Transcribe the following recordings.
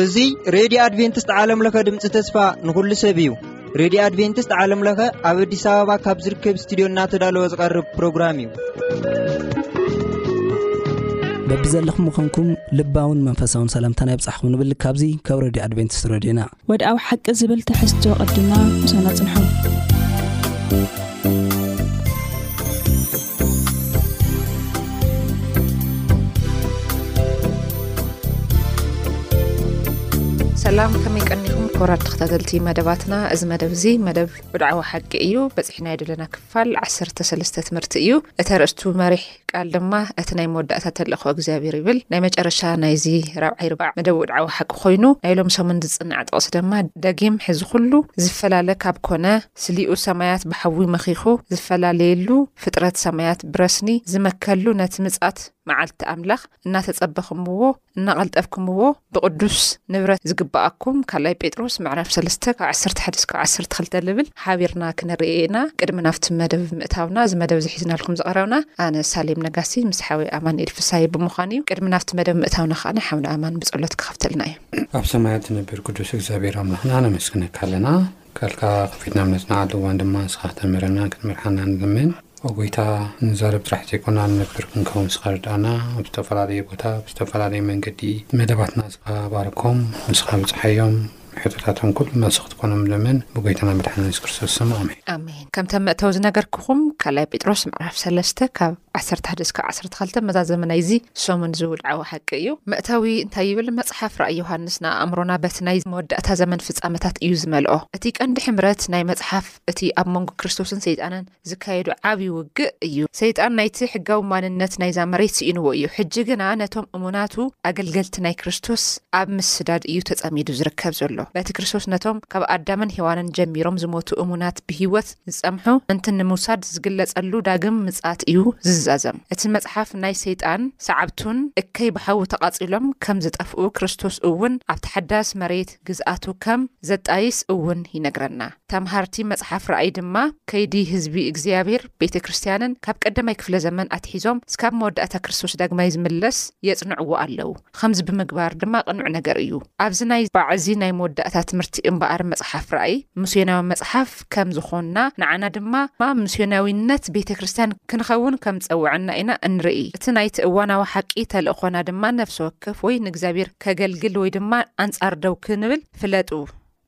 እዙ ሬድዮ ኣድቨንትስት ዓለምለኸ ድምፂ ተስፋ ንኹሉ ሰብ እዩ ሬድዮ ኣድቨንትስት ዓለምለኸ ኣብ ኣዲስ ኣበባ ካብ ዝርከብ ስትድዮ እናተዳለወ ዝቐርብ ፕሮግራም እዩ በብዘለኹም ምኸንኩም ልባውን መንፈሳውን ሰላምታና ይብጻሕኹም ንብል ካብዙ ካብ ረድዮ ኣድቨንትስት ረድዮና ወድኣዊ ሓቂ ዝብል ትሕዝቶ ቅድና ምሳና ፅንሑ። ሰላም ከመይ ቀኒኹም ክቡራት ተኸታተልቲ መደባትና። እዚ መደብ እዚ መደብ ወድዓዊ ሓቂ እዩ። በፂሕናዮ ዘለና ክፋል ክፋል ዓሰርተ ሰለስተ ትምህርቲ እዩ። እቲ ኣርእስቱ መሪሕ ቃል ድማ እቲ ናይ መወዳእታ ተልእኮ እግዚኣብሔር ይብል። ናይ መጨረሻ ናይዚ ራብዓይ ርባዕ መደብ ውድዓዊ ሓቂ ኮይኑ ናይ ሎም ሰሙን ዝጽናዕ ጥቕሲ ደማ ደጊም ሕዚ ኩሉ ዝፈላለ ካብ ኮነ ስሊኡ ሰማያት ብሓዊ መኺኹ ዝፈላለየሉ ፍጥረት ሰማያት ብረስኒ ዝመከሉ ነቲ ምጽኣት መዓልቲ ኣምላኽ እናተጸበኽምዎ እናቐልጠፍኩምዎ ብቕዱስ ንብረት ዝግብኣኩም ካልኣይ ጴጥሮስ ምዕራፍ ሰለስተ ካብ ዓሰርተ ሓደ እስካብ ዓሰርተ ክልተ ልብል ሓቢርና ክንርእየ ኢና። ቅድሚ ናብቲ መደብ ምእታውና እዚ መደብ እዚ ሒዝናልኩም ዝቐረብና ኣነ ሳሌም ነጋሲ ምስ ሓወይ ኣማኑኤል ፍሳየ ብምዃን እዩ። ቅድሚ ናብቲ መደብ ምእታውና ከኣ ሓውና ኣማን ብጸሎት ክኸፍተልና እዩ። ኣብ ሰማያት ትነብር ቅዱስ እግዚኣብሔር ኣምላኽና ነመስግነካ ኣለና ቃልካ ከፊትና ምነጽናዓሉ እዋን ድማ ንስኻ ክተምህረናን ክትመርሓናን ንልምን። ኦ ጎይታ ንዛረብ ጥራሕ ዘይኮና ንነብር ክንከውን ስኻ ርድኣና ኣብ ዝተፈላለየ ቦታ ብዝተፈላለየ መንገዲ መደባትና ስኻ ባርኮም ንስኻ ብጽሓዮም ሕቶታቶም ኩሉ መልሲ ክትኮኖም ንልምን ብጎይታና መድሓኒና የሱስ ክርስቶስ ስም ኣሜን። ኣሜን። ከምቲ ኣብ መእተዊ ዝነገርኩኹም፣ ካልኣይ ጴጥሮስ ምዕራፍ ሰለስተ ካብ ዓሰርተ ሓደ እስካብ ዓሰርተ ክልተ መዛዘሚ ናይዚ ሰሙን እዚ ውልዓዊ ሓቂ እዩ። መእተዊ እንታይ ይብል? መጽሓፍ ራእይ ዮሃንስ ንኣእምሮና በቲ ናይ መወዳእታ ዘመን ፍጻመታት እዩ ዝመልኦ። እቲ ቀንዲ ሕምረት ናይ መጽሓፍ እቲ ኣብ መንጎ ክርስቶስን ሰይጣንን ዝካየዱ ዓቢ ውግእ እዩ። ሰይጣን ናይቲ ሕጋዊ ማንነት ናይዛ መሬት ስኢንዎ እዩ፣ ሕጂ ግና ነቶም እሙናቱ ኣገልገልቲ ናይ ክርስቶስ ኣብ ምስዳድ እዩ ተጸሚዱ ዝርከብ ዘሎ። በቲ ክርስቶስ ነቶም ካብ ኣዳምን ሄዋንን ጀሚሮም ዝሞቱ እሙናት ብህይወት ዝጸምሑ ምእንቲ ንምውሳድ ዝግለጸሉ ዳግም ምጽኣት እዩ ዝዛዘም። እቲ መጽሓፍ ናይ ሰይጣን ሰዓብቱን እከይ ብሓዊ ተቓጺሎም ከም ዝጠፍኡ ክርስቶስ እውን ኣብታ ሓዳስ መሬት ግዝኣቱ ከም ዘጣይስ እውን ይነግረና። ተምሃርቲ መጽሓፍ ራእይ ድማ ከይዲ ህዝቢ እግዚኣብሔር ቤተ ክርስቲያንን ካብ ቀዳማይ ክፍለ ዘመን ኣትሒዞም እስካብ መወዳእታ ክርስቶስ ዳግማይ ዝምለስ የጽንዕዎ ኣለዉ። ኸምዚ ብምግባር ድማ ቕኑዕ ነገር እዩ። ኣብዚ ናይ ባዕዚ ናይ መወዳእታ ትምህርቲ እምበኣር መጽሓፍ ራእይ ምስዮናዊ መጽሓፍ ከም ዝኾንና ንዓና ድማ ምስዮናዊነት ቤተ ክርስቲያን ክንኸውን ከም ዝጸውዐና ኢና እንርኢ። እቲ ናይቲ እዋናዊ ሓቂ ተልእኾና ድማ ነፍሲ ወከፍ ወይ ንእግዚኣብሔር ከገልግል ወይ ድማ ኣንጻር ደው ክንብል ፍለጡ።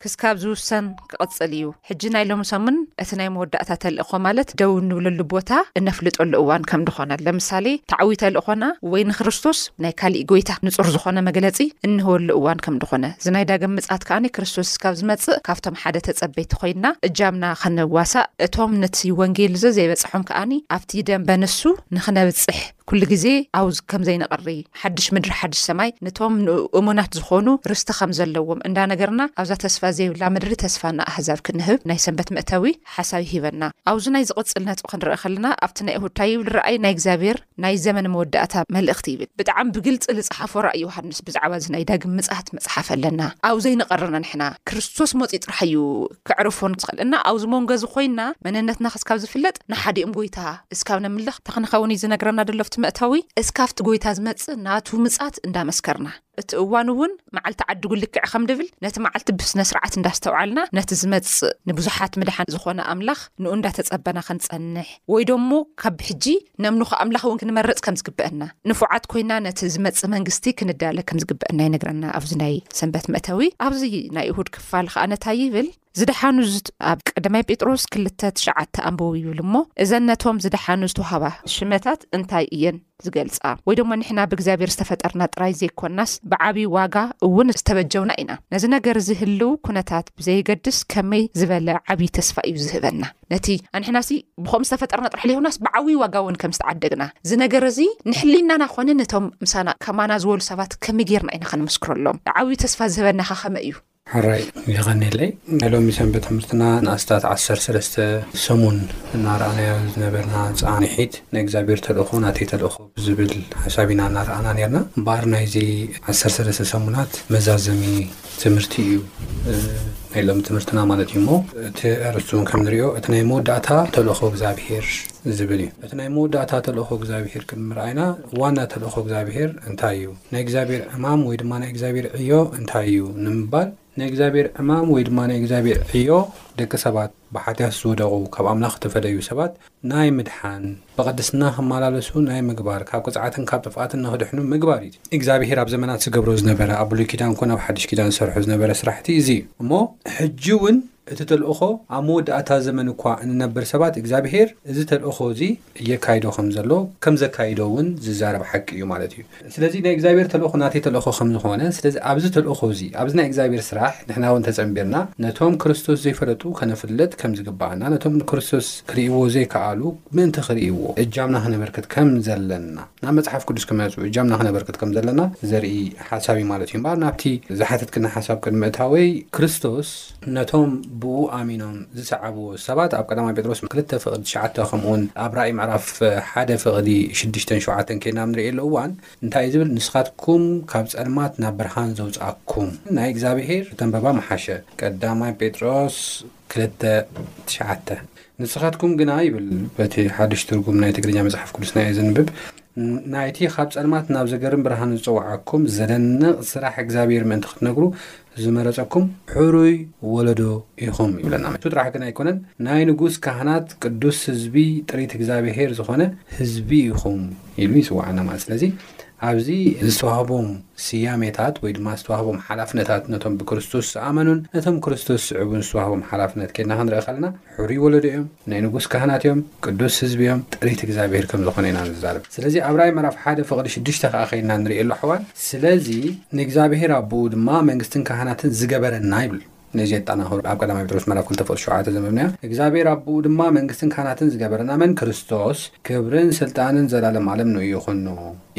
ክስካብ ዝውሰን ክቕጽል እዩ። ሕጂ ናይ ሎሚ ሰሙን እቲ ናይ መወዳእታ ተልእኾ ማለት ደው እንብለሉ ቦታ እነፍልጠሉ እዋን ከም ድኾነ ለምሳሌ ተዕዊ ተልእኾና ወይ ንክርስቶስ ናይ ካሊእ ጎይታ ንጹር ዝኾነ መግለጺ እንህበሉ እዋን ከም ድኾነ እዚ ናይ ዳግም ምጽኣት ከኣ ክርስቶስ እስካብ ዝመጽእ ካብቶም ሓደ ተጸበይቲ ኮይንና እጃምና ክንዋሳእ እቶም ነቲ ወንጌል ዘዘይበጸሖም ከኣ ኣብቲ ደምበ ንሱ ንክነብጽሕ ኩሉ ግዜ ኣውዝ ከም ዘይነቕሪ ሓድሽ ምድሪ ሓድሽ ሰማይ ንቶም ንእሙናት ዝኾኑ ርስቲ ከም ዘለዎም እንዳ ነገርና ኣብዛ ተስፋ ዘይብላ ምድሪ ተስፋ ንኣህዛብ ክንህብ ናይ ሰንበት መእተዊ ሓሳብ ይሂበና ኣውዝ ናይ ዝቕጽል ነጥቢ ክንርእ ከለና ኣብቲ ናይ እሁድ ታይ ይብል ራእይ ናይ እግዚኣብሔር ናይ ዘመን መወዳእታ መልእኽቲ ይብል ብጣዕሚ ብግልጺ ልጽሓፎ ራእይ ዮሃንስ ብዛዕባ እዚ ናይ ዳግም ምጽኣት መጽሓፍ ኣለና ኣውዘይ ንቐሪ ነንሕና ክርስቶስ ሞጺ ጥራሕ እዩ ከዕርፎን ዝኽእል እና ኣብዚ ሞንጎ እዚ ኮይና መንነትና ክስካብ ዝፍለጥ ንሓዲኦም ጎይታ እስካብ ነምልኽ ተክንኸውን እዩ ዝነግረና ደሎ ኣብቲ መእተዊ እስካብቲ ጎይታ ዝመጽእ ናቱ ምጻት እንዳመስከርና እቲ እዋን እውን መዓልቲ ዓድጉ ልክዕ ከም ድብል ነቲ መዓልቲ ብስነስርዓት እንዳስተውዓልና ነቲ ዝመጽእ ንብዙሓት ምድሓን ዝኾነ ኣምላኽ ንኡ እንዳተጸበና ክንጸንሕ ወይ ደሞ ካብ ብሕጂ ነምልኾ ኣምላኽ እውን ክንመርጽ ከም ዝግበአና ንፉዓት ኮይና ነቲ ዝመጽእ መንግስቲ ክንዳለ ከም ዝግበአና ይነግረና ኣብዚ ናይ ሰንበት መእተዊ ኣብዚ ናይ እሁድ ክፋል ከኣ ነታ ይብል ዝደሓኑ ኣብ ቀዳማይ ጴጥሮስ ክልተ ትሽዓተ ኣንበው ይብል እሞ እዘን ነቶም ዝደሓኑ ዝተውሃባ ሽመታት እንታይ እየን ዝገልጻ ወይ ድማ ንሕና ብእግዚኣብሔር ዝተፈጠርና ጥራይ ዘይኮናስ ብዓብዪ ዋጋ እውን ዝተበጀውና ኢና ነዚ ነገር እዚ ህልው ኩነታት ብዘየገድስ ከመይ ዝበለ ዓብዪ ተስፋ እዩ ዝህበና ነቲ ኣንሕናሲ ብከምኡ ዝተፈጠርና ጥራሕ ለይኹናስ ብዓብይ ዋጋ እውን ከም ዝተዓደግና እዚ ነገር እዚ ንሕሊናና ኮነ ነቶም ምሳና ከማና ዝበሉ ሰባት ከመይ ጌርና ኢና ከንምስክረሎም ዓብዪ ተስፋ ዝህበናኻ ከመይ እዩ ሕራይ የቐኒለይ ናይ ሎሚ ሰንበት ትምህርትና ንኣስታት ዓሰርተ ሰለስተ ሰሙን እናረኣናዮ ዝነበርና ፃኒሒት ናይ እግዚኣብሔር ተልእኾ ናተይ ተልእኾ ዝብል ሓሳብ ኢና እናረኣና ኔርና። እምበኣር ናይዚ ዓሰርተ ሰለስተ ሰሙናት መዛዘሚ ትምህርቲ እዩ ናይ ሎሚ ትምህርትና ማለት እዩ እሞ እቲ ኣርእስቲ እውን ከም ንሪኦ እቲ ናይ መወዳእታ ተልእኾ እግዚኣብሄር ዝብል እዩ። እቲ ናይ መወዳእታ ተልእኾ እግዚኣብሄር ቅድሚ ምርኣይና ዋና ተልእኾ እግዚኣብሄር እንታይ እዩ? ናይ እግዚኣብሄር ዕማም ወይ ድማ ናይ እግዚኣብሄር ዕዮ እንታይ እዩ? ንምባል ናይ እግዚኣብሄር ዕማም ወይ ድማ ናይ እግዚኣብሄር ዕዮ ደቂ ሰባት ብኃጢኣት ዝወደቑ ካብ ኣምላኽ እተፈለዩ ሰባት ናይ ምድሓን፣ ብቕድስና ኺመላለሱ ናይ ምግባር፣ ካብ ቅጽዓትን ካብ ጥፍኣትን ንኺድሕኑ ምግባር እዩ። እግዚኣብሔር ኣብ ዘመናት ዝገብሮ ዝነበረ፣ ኣብ ብሉይ ኪዳን ኮነ ኣብ ሓድሽ ኪዳን ዝሰርሖ ዝነበረ ሥራሕቲ እዚ እዩ። እሞ ሕጂውን እቲ ተልእኾ ኣብ መወዳእታ ዘመን እኳ እንነብር ሰባት እግዚኣብሔር እዚ ተልእኾ እዚ የካይዶ ከም ዘሎ ከም ዘካይዶ ውን ዝዛረብ ሓቂ እዩ ማለት እዩ። ስለዚ ናይ እግዚኣብሔር ተልእኾ ናተይ ተልእኾ ከም ዝኾነ ስለዚ ኣብዚ ተልእኾ እዚ ኣብዚ ናይ እግዚኣብሔር ስራሕ ንሕና ውን ተጸምቢርና ነቶም ክርስቶስ ዘይፈለጡ ከነፍልጥ ከም ዝግብኣና ነቶም ንክርስቶስ ክርእይዎ ዘይከኣሉ ምእንቲ ክርእይዎ እጃምና ክነበርክት ከም ዘለና ናብ መጽሓፍ ቅዱስ ክመጹ እጃምና ክነበርክት ከም ዘለና ዘርኢ ሓሳብ እዩ ማለት እዩ። እምበኣር ናብቲ ዝሓተትክኒ ሓሳብ ቅድሚ ምእታወይ ክርስቶስ ነቶም ብእኡ ኣሚኖም ዝሰዓቡ ሰባት ኣብ ቀዳማይ ጴጥሮስ ክልተ ፍቕዲ ትሽዓተ ከምኡውን ኣብ ራእይ ምዕራፍ ሓደ ፍቕዲ ሽዱሽተን ሸውዓተን ከይድና ኣብ ንርእየሉ እዋን እንታይ እዩ ዝብል ንስኻትኩም ካብ ጸልማት ናብ ብርሃን ዘውጽኣኩም ናይ እግዚኣብሄር ተንበባ ምሓሸ ቀዳማይ ጴጥሮስ ክልተ ትሽዓተ ንስኻትኩም ግና ይብል በቲ ሓድሽ ትርጉም ናይ ትግርኛ መጽሓፍ ቅዱስና እየ ዝንብብ ናይቲ ካብ ጸልማት ናብ ዘገርም ብርሃን ዝጸውዓኩም ዘደንቕ ስራሕ እግዚኣብሄር ምእንቲ ክትነግሩ ዝመረጸኩም ሕሩይ ወለዶ ኢኹም ይብለና ንሱ ጥራሕ ግን ኣይኮነን ናይ ንጉስ ካህናት ቅዱስ ህዝቢ ጥሪት እግዚኣብሄር ዝኾነ ህዝቢ ኢኹም ኢሉ ይጽዋዓና ማለት ስለዚ ኣብዚ ዝተዋህቦም ስያሜታት ወይ ድማ ዝተዋህቦም ሓላፍነታት ነቶም ብክርስቶስ ዝኣመኑን ነቶም ክርስቶስ ዝስዕቡን ዝተዋህቦም ሓላፍነት ኬድና ክንርኢ ከለና ሑሩይ ወለዶ እዮም ናይ ንጉስ ካህናት እዮም ቅዱስ ህዝቢ እዮም ጥሪት እግዚኣብሔር ከም ዝኮነ ኢና ንዛረብ ስለዚ ኣብ ራይ ምዕራፍ ሓደ ፍቅዲ ሽዱሽተ ከኣ ከይድና ንሪኤሉ ኣሕዋን ስለዚ ንእግዚኣብሔር ኣቡኡ ድማ መንግስትን ካህናትን ዝገበረና ይብል ነዚ የጣናክሩ ኣብ ቀዳማይ ጴጥሮስ ምዕራፍ ክልተ ፍቅዲ ሸውዓተ ዘንበብናዮ እግዚኣብሔር ኣቡኡ ድማ መንግስትን ካህናትን ዝገበረና መን ክርስቶስ ክብርን ስልጣንን ዘላለም ኣለም ንእኡ ይኩኑ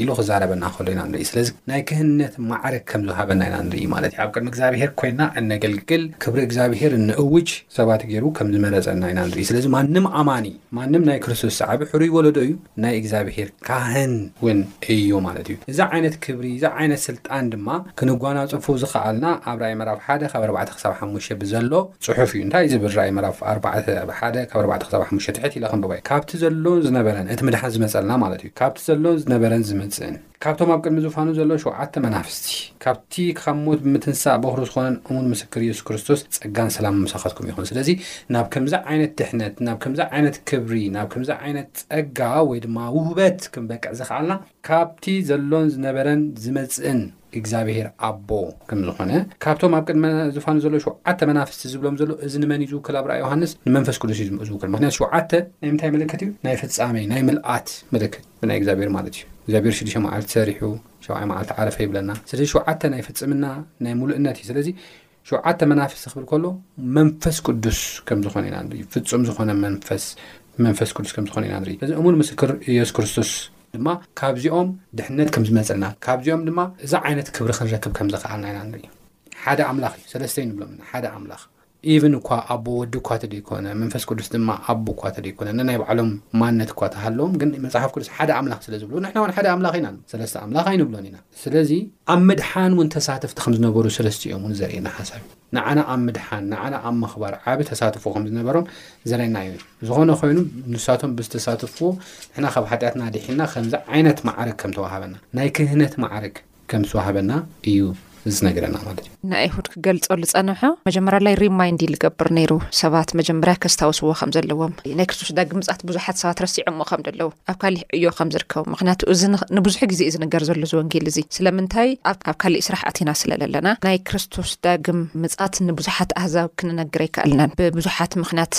ኢሉ ክዛረበና ከሎ ኢና ንርኢ ስለዚ ናይ ክህነት ማዕርግ ከም ዝሃበና ኢና ንርኢ ማለት እዩ ኣብ ቅድሚ እግዚኣብሄር ኮይና እነገልግል ክብሪ እግዚኣብሄር እንእውጅ ሰባት ገይሩ ከም ዝመረጸና ኢና ንርኢ ስለዚ ማንም ኣማኒ ማንም ናይ ክርስቶስ ሰዓቢ ሕሩይ ወለዶ እዩ ናይ እግዚኣብሄር ካህን እውን እዩ ማለት እዩ እዚ ዓይነት ክብሪ እዚ ዓይነት ስልጣን ድማ ክንጓናጽፉ ዝኸኣልና ኣብ ራእይ ምዕራፍ ሓደ ካብ ኣርባዕተ ክሳብ ሓሙሽተ ብዘሎ ጽሑፍ እዩ እንታይ ዝብል ራእይ ምዕራፍ ኣርባዕተ ሓደ ካብ ኣርባዕተ ክሳብ ሓሙሽተ ትሕት ኢለ ክንብባይ ካብቲ ዘሎን ዝነበረን እቲ ምድሓን ዝመጸልና ማለት እዩ ካብቲ ዘሎን ዝነበረን ዝመጽእን፣ ካብቶም ኣብ ቅድሚ ዙፋኑ ዘለዉ ሸውዓተ መናፍስቲ፣ ካብቲ ካብ ሞት ብምትንሳእ በዅሪ ዝዀነን እሙን ምስክር የሱስ ክርስቶስ ጸጋን ሰላምን ምሳኻትኩም ይኹን። ስለዚ ናብ ከምዚ ዓይነት ድሕነት፣ ናብ ከምዚ ዓይነት ክብሪ፣ ናብ ከምዚ ዓይነት ጸጋ ወይ ድማ ውህበት ክንበቅዕ ዝኸኣልና ካብቲ ዘሎን ዝነበረን ዝመጽእን፣ እግዚኣብሄር ኣቦ ከም ዝኾነ፣ ካብቶም ኣብ ቅድመ ዙፋኑ ዘለዉ ሸውዓተ መናፍስቲ ዝብሎም ዘሎ፣ እዚ ንመን እዩ ዝውክል ኣብ ራእይ ዮሃንስ? ንመንፈስ ቅዱስ እዩ ዝውክል። ምኽንያቱ ሸውዓተ ናይ ምንታይ ምልክት እዩ? ናይ ፍጻሜ፣ ናይ ምልኣት ምልክት ብናይ እግዚኣብሄር ማለት እዩ። እግዚኣብሄር ሽዱሽተ መዓልቲ ሰሪሑ ሻብዓይ መዓልቲ ዓረፈ ይብለና። ስለዚ ሸውዓተ ናይ ፍጽምና፣ ናይ ምሉእነት እዩ። ስለዚ ሸውዓተ መናፍስቲ ክብል ከሎ መንፈስ ቅዱስ ከም ዝኾነ ኢና ንርኢ ፍጹም ዝኾነ መንፈስ መንፈስ ቅዱስ ከም ዝኾነ ኢና ንርኢ እዚ እሙን ምስክር ኢየሱስ ክርስቶስ ድማ ካብዚኦም ድሕነት ከም ዝመፀና ካብዚኦም ድማ እዚ ዓይነት ክብሪ ክንረክብ ከም ዝኸኣልና ኢና ንርኢ ሓደ ኣምላኽ እዩ ሰለስተ ንብሎም ሓደ ኣምላኽ ኢቭን እኳ ኣቦ ወዲ እኳ ተደይኮነ መንፈስ ቅዱስ ድማ ኣቦ እኳ ተደይኮነ ንናይ ባዕሎም ማነት እኳ ተሃለዎም ግን መፅሓፍ ቅዱስ ሓደ ኣምላኽ ስለ ዝብሉ ንሕና እውን ሓደ ኣምላኽ ኢና ሰለስተ ኣምላኽ ኣይንብሎን ኢና ስለዚ ኣብ ምድሓን ውን ተሳተፍቲ ከም ዝነበሩ ሰለስቲኦም ውን ዘርእየና ሓሳብ እዩ። ንዓና ኣብ ምድሓን ንዓና ኣብ ምኽባር ዓቢ ተሳትፎ ከም ዝነበሮም ዘርእየና እዩ። ዝኾነ ኮይኑ ንሳቶም ብዝተሳተፍዎ ንሕና ካብ ሓጢኣትና ድሒንና ከምዚ ዓይነት መዓርግ ከም ተዋሃበና ናይ ክህነት መዓርግ ከም ዝተዋሃበና እዩ ዝነግረና ማለት እዩ። ንኣይሁድ ክገልጾ ዝጸንሖ መጀመርያላይ ሪማይንድ ኢዩ ዝገብር ነይሩ ሰባት መጀመርያ ከስታውስዎ ከም ዘለዎም ናይ ክርስቶስ ዳግም ምጽኣት ብዙሓት ሰባት ረሲዖሞ ከም ዘለዉ ኣብ ካሊሕ ዕዮ ከም ዝርከቡ ምክንያቱ እዚ ንብዙሕ ግዜ ኢዩ ዝንገር ዘሎ እዚ ወንጌል እዚ ስለምንታይ ኣብ ካሊእ ስራሕ ኣቲና ስለ ዘለና ናይ ክርስቶስ ዳግም ምጽኣት ንብዙሓት ኣህዛብ ክንነግር ኣይከኣልናን ብብዙሓት ምክንያት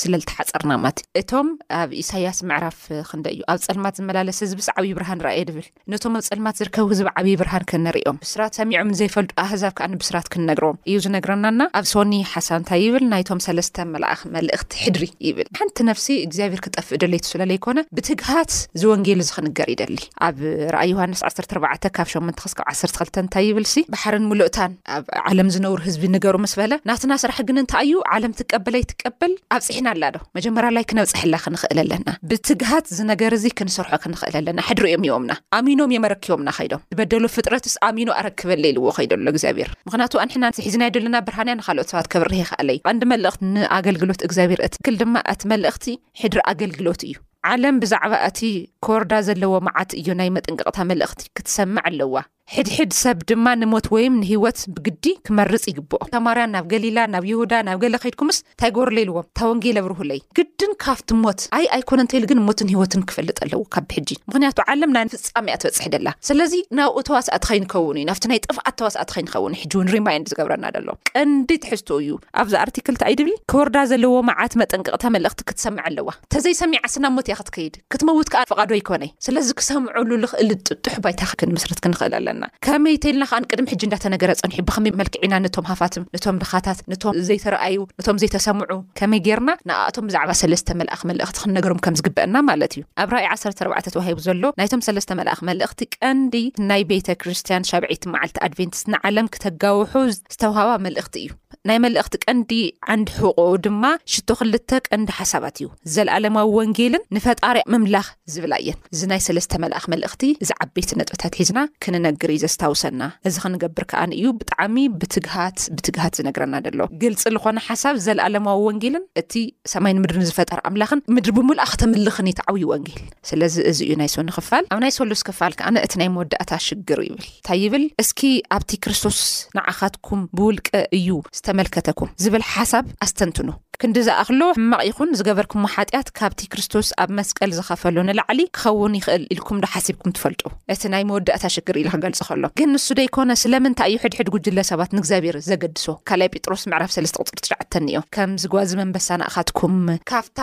ስለ ዝተሓጸርና ማለት እቶም ኣብ ኢሳይያስ ምዕራፍ ክንደይ ኢዩ ኣብ ጸልማት ዝመላለስ ህዝብስ ዓብዪ ብርሃን ረኣየ ዝብል። ነቶም ኣብ ጸልማት ዝርከቡ ህዝቢ ዓብዪ ብርሃን ከነርእዮም፣ ብስራት ሰሚዖም ንዘይፈልጡ ኣህዛብ ከኣ ንብስራት ክንነግሮም እዩ ዝነግረና እና ኣብ ሶኒ ሓሳብ እንታይ ይብል ናይቶም ሰለስተ መልኣኽ መልእኽቲ ሕድሪ ይብል ሓንቲ ነፍሲ እግዚኣብሔር ክጠፍእ ደለይቲ ስለ ለይኮነ ብትግሃት እዚ ወንጌል እዚ ክንገር ይደሊ ኣብ ራእይ ዮሃንስ ዓሰርተ ኣርባዕተ ካብ ሸሞንተ ክስካብ ዓሰርተ ክልተ እንታይ ይብል ሲ ባሕርን ምሉእታን ኣብ ዓለም ዝነብሩ ህዝቢ ንገሩ ምስ በለ ናትና ስራሕ ግን እንታይ እዩ ዓለም ትቀበለይ ትቀበል ኣብፅሕና ኣላ ዶ መጀመርያ ላይ ክነብፅሐላ ክንኽእል ኣለና ብትግሃት ዝነገር እዚ ክንሰርሖ ክንኽእል ኣለና ሕድሪ እዮም እዮምና ኣሚኖም የመረክቦምና ከይዶም ዝበደሉ ፍጥረትስ ኣሚኖ ኣረክበለ ኢልዎ ከይደሎ እግዚኣብሔር ምክንያቱ ኣንሕና ሒዝና ይደለና ብርሃንያ ንካልኦት ሰባት ከብርህ ይክኣለይ ቀንዲ መልእኽቲ ንኣገልግሎት እግዚኣብሔር እትክል ድማ እቲ መልእኽቲ ሕድሪ ኣገልግሎት እዩ ዓለም ብዛዕባ እቲ ክወርዳ ዘለዎ መዓት እዩ ናይ መጠንቀቕታ መልእኽቲ ክትሰምዕ ኣለዋ ሕድሕድ ሰብ ድማ ንሞት ወይም ንህይወት ብግዲ ክመርጽ ይግብኦ። ሳማርያን ናብ ገሊላ ናብ ይሁዳ ናብ ገለ ከይድኩምስ ታይ ጎርለ ኢልዎም እታ ወንጌል ኣብርሁለይ። ግድን ካብቲ ሞት ኣይ ኣይኮነን እንተይሉ ግን ሞትን ህይወትን ክፈልጥ ኣለዎ ካብ ብሕጂ ምክንያቱ ዓለም ናይ ፍጻሜ እያ ትበጽሕ ደላ ስለዚ ናብኡ ተዋሳእቲ ከይንከውን እዩ ናብቲ ናይ ጥፍኣት ተዋሳእቲ ከይንከውን እዩ ሕጂ ውን ሪማይንድ ዝገብረና ደሎ ቀንዲ ትሕዝቶ እዩ ኣብዛ ኣርቲክል ታይ ድብል ክወርዳ ዘለዎ መዓት መጠንቀቕታ መልእኽቲ ክትሰምዕ ኣለዋ ተዘይሰሚዓ ስናብ ሞት እያ ክትከይድ ክትመውት ከኣ ፍቓዱ ኣይኮነ እዩ። ስለዚ ክሰምዑሉ ልኽእል ጥጡሕ ባይታ ክንምስርት ክንኽእል ኣለና። ከመይ ተይልና ከኣ ቅድሚ ሕጂ እንዳተነገረ ጸኒሑ ብኸመይ መልክዕ ኢና ነቶም ሃፋትም፣ ነቶም ድኻታት፣ ነቶም ዘይተረኣዩ፣ ነቶም ዘይተሰምዑ ከመይ ጌርና ንኣኣቶም ብዛዕባ ሰለስተ መልኣኽ መልእኽቲ ክንነግሮም ከም ዝግበእና ማለት እዩ። ኣብ ራኢ ዓሰርተ ኣርባዕተ ተዋሂቡ ዘሎ ናይቶም ሰለስተ መልኣኽ መልእኽቲ ቀንዲ ናይ ቤተ ክርስቲያን ሻብዐይቲ መዓልቲ ኣድቬንቲስት ንዓለም ክተጋውሑ ዝተውሃባ መልእኽቲ እዩ። ናይ መልእኽቲ ቀንዲ ዓንዲ ሕቖኡ ድማ ሽቶ ክልተ ቀንዲ ሓሳባት እዩ። ዘልኣለማዊ ወንጌልን ንፈጣሪ ምምላኽ ዝብላ እየን። እዚ ናይ ሰለስተ መልኣኽ መልእኽቲ እዚ ዓበይቲ ነጥብታት ሒዝና ክንነግር እዩ ዘስታውሰና። እዚ ክንገብር ከኣ ንእዩ ብጣዕሚ ብትግሃት ብትግሃት ዝነግረና ዘሎ። ግልጺ ልኾነ ሓሳብ ዘልኣለማዊ ወንጌልን እቲ ሰማይን ምድርን ዝፈጠረ ኣምላኽን ምድሪ ብምሉኣ ክተምልኽን እዩ እቲ ዓብዩ ወንጌል። ስለዚ እዚ እዩ ናይ ሶኒ ክፋል። ኣብ ናይ ሰሉስ ክፋል ከኣ እቲ ናይ መወዳእታ ሽግር ይብል። ታይ ይብል እስኪ ኣብቲ ክርስቶስ ንዓኻትኩም ብውልቀ እዩ ዝተመልከተኩም ዝብል ሓሳብ ኣስተንትኑ። ክንዲ ዝኣኽሎ ሕማቕ ይኹን ዝገበርኩሞ ሓጢኣት ካብቲ ክርስቶስ ኣብ መስቀል ዝኸፈሎ ንላዕሊ ክኸውን ይኽእል ኢልኩም ዶ ሓሲብኩም ትፈልጡ? እቲ ናይ መወዳእታ ሽግር ኢለ ክገልጾ ከሎ ግን ንሱ ደይኮነ ስለምንታይ እዩ ሕድሕድ ጉጅለ ሰባት ንእግዚኣብሔር ዘገድሶ ካልኣይ ጲጥሮስ ምዕራፍ ሰለስተ ቁጽሪ ትሽዓተ እንኦ ከም ዝጓዝም ኣንበሳ ንኣኻትኩም ካብታ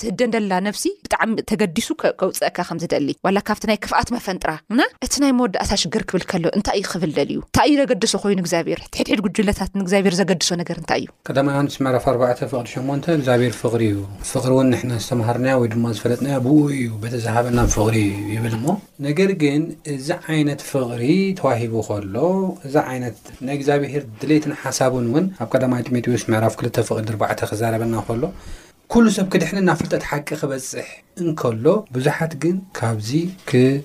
ትህደንደላ ነብሲ ብጣዕሚ ተገዲሱ ከውጽእካ ከም ዝደሊ ዋላ ካብቲ ናይ ክፍኣት መፈንጥራ እና እቲ ናይ መወዳእታ ሽግር ክብል ከሎ እንታይ እዩ ክብል ደልዩ እንታይ እዩ ዘገድሶ ኮይኑ እግዚኣብሔር ሕድሕድ ጉጅለታት ንእግዚኣብሔር ዘገድሶ ነገር እንታይ እዩ ቀዳማይ ዮሃንስ ምዕራፍ ኣርባዕተ ፍቕዲ ሸሞንተ እግዚኣብሔር ፍቕሪ እዩ ፍቕሪ እውን ንሕና ዝተምሃርናያ ወይ ድማ ዝፈለጥናያ ብኡ እዩ በቲ ዝሃበና ፍቕሪ ይብል እሞ ነገር ግን እዚ ዓይነት ፍቕሪ ተዋሂቡ ከሎ እዚ ዓይነት ናይ እግዚኣብሔር ድሌትን ሓሳቡን እውን ኣብ ቀዳማይ ጢሞቴዎስ ምዕራፍ ክልተ ፍቕዲ ኣርባዕተ ክዛረበና ከሎ ኩሉ ሰብ ክድሕንን ናብ ፍልጠት ሓቂ ክበጽሕ እንከሎ ብዙሓት ግን ካብዚ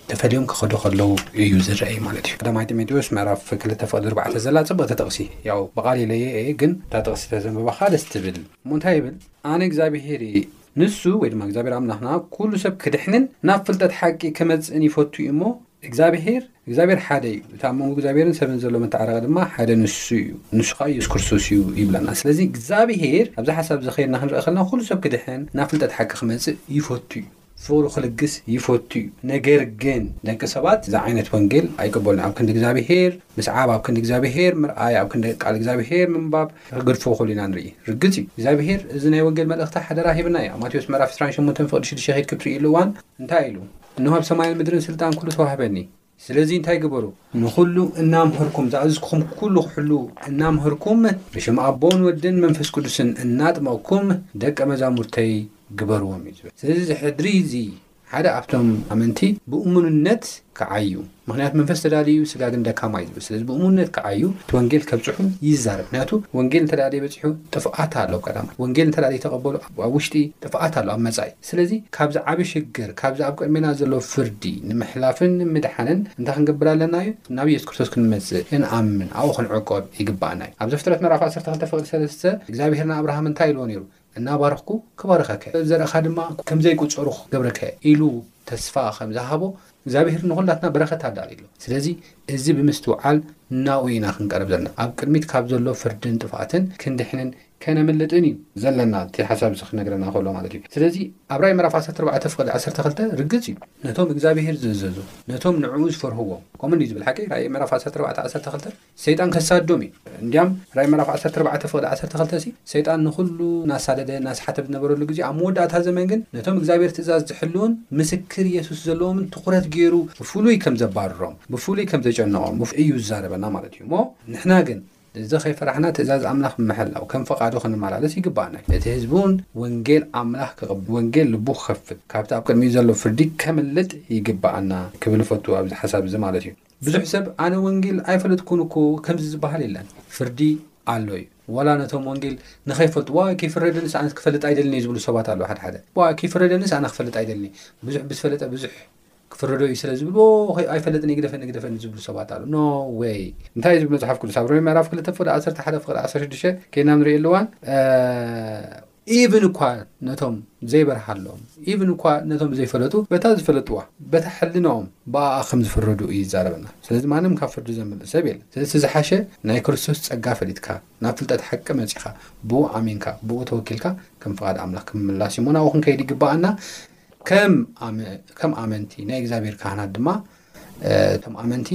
ተፈልዮም ክኸዱ ከለዉ እዩ ዝረኣይ ማለት እዩ። ቀዳማይ ጢሞቴዎስ ምዕራፍ ክልተ ፍቕዲ ኣርባዕተ ዘላ ጽብቕቲ ጥቕሲ ያው ብቓልይ ለየ እየ ግን እታ ጥቕሲ ተዘንብባኻ ደስ ትብል እሞ እንታይ ይብል ኣነ እግዚኣብሄር እየ ንሱ ወይ ድማ እግዚኣብሄር ኣምላኽና ኩሉ ሰብ ክድሕንን ናብ ፍልጠት ሓቂ ክመጽእን ይፈቱ እዩ እሞ እግዚኣብሄር እግዚኣብሄር ሓደ እዩ እቲ ኣብ መንጎ እግዚኣብሄርን ሰብን ዘሎ መተዓረቂ ድማ ሓደ ንሱ እዩ ንሱ ከዓ ኢየሱስ ክርስቶስ እዩ ይብለና ስለዚ እግዚኣብሄር ኣብዚ ሓሳብ እዚ ከይድና ክንርኢ ከለና ኩሉ ሰብ ክድሕን ናብ ፍልጠት ሓቂ ክመፅእ ይፈቱ እዩ ፍቅሩ ክልግስ ይፈቱ እዩ ነገር ግን ደቂ ሰባት እዚ ዓይነት ወንጌል ኣይቅበሉን ኣብ ክንዲ እግዚኣብሄር ምስዓብ ኣብ ክንዲ እግዚኣብሄር ምርኣይ ኣብ ክንዲ ቃል እግዚኣብሄር ምንባብ ክግድፎ ክሉ ኢና ንርኢ ርግፅ እዩ እግዚኣብሄር እዚ ናይ ወንጌል መልእኽቲ ሓደራ ሂብና እዩ ኣብ ማቴዎስ ምዕራፍ 28 ፍቅዲ 6 ከይድ ክትርእይሉ እዋን እንታይ ኢሉ እነሆ ኣብ ሰማይን ምድርን ስልጣን ኩሉ ተዋህበኒ፣ ስለዚ እንታይ ግበሩ? ንኹሉ እናምሀርኩም፣ ዝኣዘዝኩኹም ኩሉ ክሕልዉ እናምሀርኩም፣ ብሽም ኣቦን ወድን መንፈስ ቅዱስን እናጥመቕኩም ደቀ መዛሙርተይ ግበርዎም እዩ ዝብል። ስለዚ እዚ ሕድሪ እዚ ሓደ ኣብቶም ኣመንቲ ብእሙንነት ክዓዩ፣ ምኽንያቱ መንፈስ ተዳልዩ እዩ፣ ስጋ ግን ደካማ እዩ ዝብል። ስለዚ ብእሙንነት ክዓዩ እቲ ወንጌል ከብጽሑን ይዛረብ። ምኽንያቱ ወንጌል እንተ ደይበጺሑ ጥፍኣት ኣሎ ቀዳማይ። ወንጌል እንተ ደይተቐበሉ ኣብ ውሽጢ ጥፍኣት ኣሎ ኣብ መጻኢ። ስለዚ ካብዚ ዓቢ ሽግር ካብዚ ኣብ ቅድሜና ዘሎ ፍርዲ ንምሕላፍን ንምድሓንን እንታይ ክንገብር ኣለና እዩ? ናብ የሱስ ክርስቶስ ክንመጽእ፣ ክንኣምን፣ ኣብኡ ክንዕቆብ ይግብኣና እዩ። ኣብ ዘፍጥረት ምዕራፍ ዓሰርተ ክልተ ፍቕዲ ሰለስተ እግዚኣብሄር ንኣብርሃም እንታይ ኢልዎ ነይሩ? እናባረኽኩ ክባርኸከ ዘርእኻ ድማ ከም ዘይቁጸሩ ክገብረከ ኢሉ ተስፋ ከም ዝሃቦ እግዚኣብሄር ንኹላትና በረኸት ኣዳልዩ ኣሎ። ስለዚ እዚ ብምስትውዓል ናኡ ኢና ክንቀርብ ዘለና። ኣብ ቅድሚት ካብ ዘሎ ፍርድን ጥፍኣትን ክንድሕንን ከነምልጥን እዩ ዘለና እቲ ሓሳብ እዚ ክነግረና ከሎ ማለት እዩ። ስለዚ ኣብ ራእይ ምዕራፍ ዓሰርተ ኣርባዕተ ፍቕዲ ዓሰርተ ክልተ ርግጽ እዩ ነቶም እግዚኣብሄር ዝእዘዙ ነቶም ንዕኡ ዝፈርህዎ ከምኡ እንድዩ ዝብል ሓቀይ ራእይ ምዕራፍ ዓሰርተ ኣርባዕተ ዓሰርተ ክልተ። ሰይጣን ከሳዶም እዩ እንድያም ራይ መራፍ ዓሰርተ ኣርባዕተ ፍቕዲ ዓሰርተ ክልተ ሲ ሰይጣን ንኹሉ ናሳደደ ናስሓተ ብነበረሉ ጊዜ ኣብ መወዳእታ ዘመን ግን ነቶም እግዚኣብሔር ትእዛዝ ዝሕልውን ምስክር ኢየሱስ ዘለዎምን ትኹረት ገይሩ ብፍሉይ ከም ዘባርሮም ብፍሉይ ከም ዘጨነቖም እዩ ዝዛረበና ማለት እዩ እሞ ንሕና ግን እዚ ከይፈራሕና ትእዛዝ ኣምላኽ ብምሕላው ከም ፈቓዱ ክንመላለስ ይግባኣና እዩ እቲ ህዝቢ እውን ወንጌል ኣምላኽ ክቕብ ወንጌል ልቡ ክኸፍት ካብቲ ኣብ ቅድሚኡ ዘሎ ፍርዲ ከምልጥ ይግባኣና ክብል ፈቱ ኣብዚ ሓሳብ እዚ ማለት እዩ ብዙሕ ሰብ ኣነ ወንጌል ኣይፈለጥኩን እኮ ከምዚ ዝበሃል የለን ፍርዲ ኣሎ እዩ ዋላ ነቶም ወንጌል ንኸይፈልጡ ዋ ከይፍረደንስ ኣነስ ክፈልጥ ኣይደልን እዩ ዝብሉ ሰባት ኣለዉ ሓደ ሓደ ዋ ከይፍረደንስ ኣነ ክፈልጥ ኣይደልን ብዙሕ ብዝፈለጠ ብዙሕ ክፍረዶ እዩ ስለ ዝብል ኣይፈለጥን ግደፈኒ ግደፈኒ ዝብሉ ሰባት ኣሉ ኖ ወይ እንታይ ዝብል መፅሓፍ ቅዱስ ኣብ ሮሜ ምዕራፍ ክልተ ፍቅዲ ዓሰርተ ሓደ ፍቅዲ ዓሰርተ ሽዱሽተ ከይና ንሪኦ ኣለዋን ኢቭን እኳ ነቶም ዘይበርሃሎም ኢቭን እኳ ነቶም ዘይፈለጡ በታ ዝፈለጥዋ በታ ሕልናኦም ብኣኣ ከም ዝፍረዱ እዩ ይዛረበና ስለዚ ማንም ካብ ፍርዲ ዘምልጥ ሰብ የለ ስለዚ ዝሓሸ ናይ ክርስቶስ ጸጋ ፈሊጥካ ናብ ፍልጠት ሓቂ መጺኻ ብኡ ኣሚንካ ብኡ ተወኪልካ ከም ፍቓድ ኣምላኽ ክምምላስ እዩሞ ናብኡ ክንከይድ ይግባኣና ከም ኣመንቲ ናይ እግዚኣብሔር ካህናት ድማ እቶም ኣመንቲ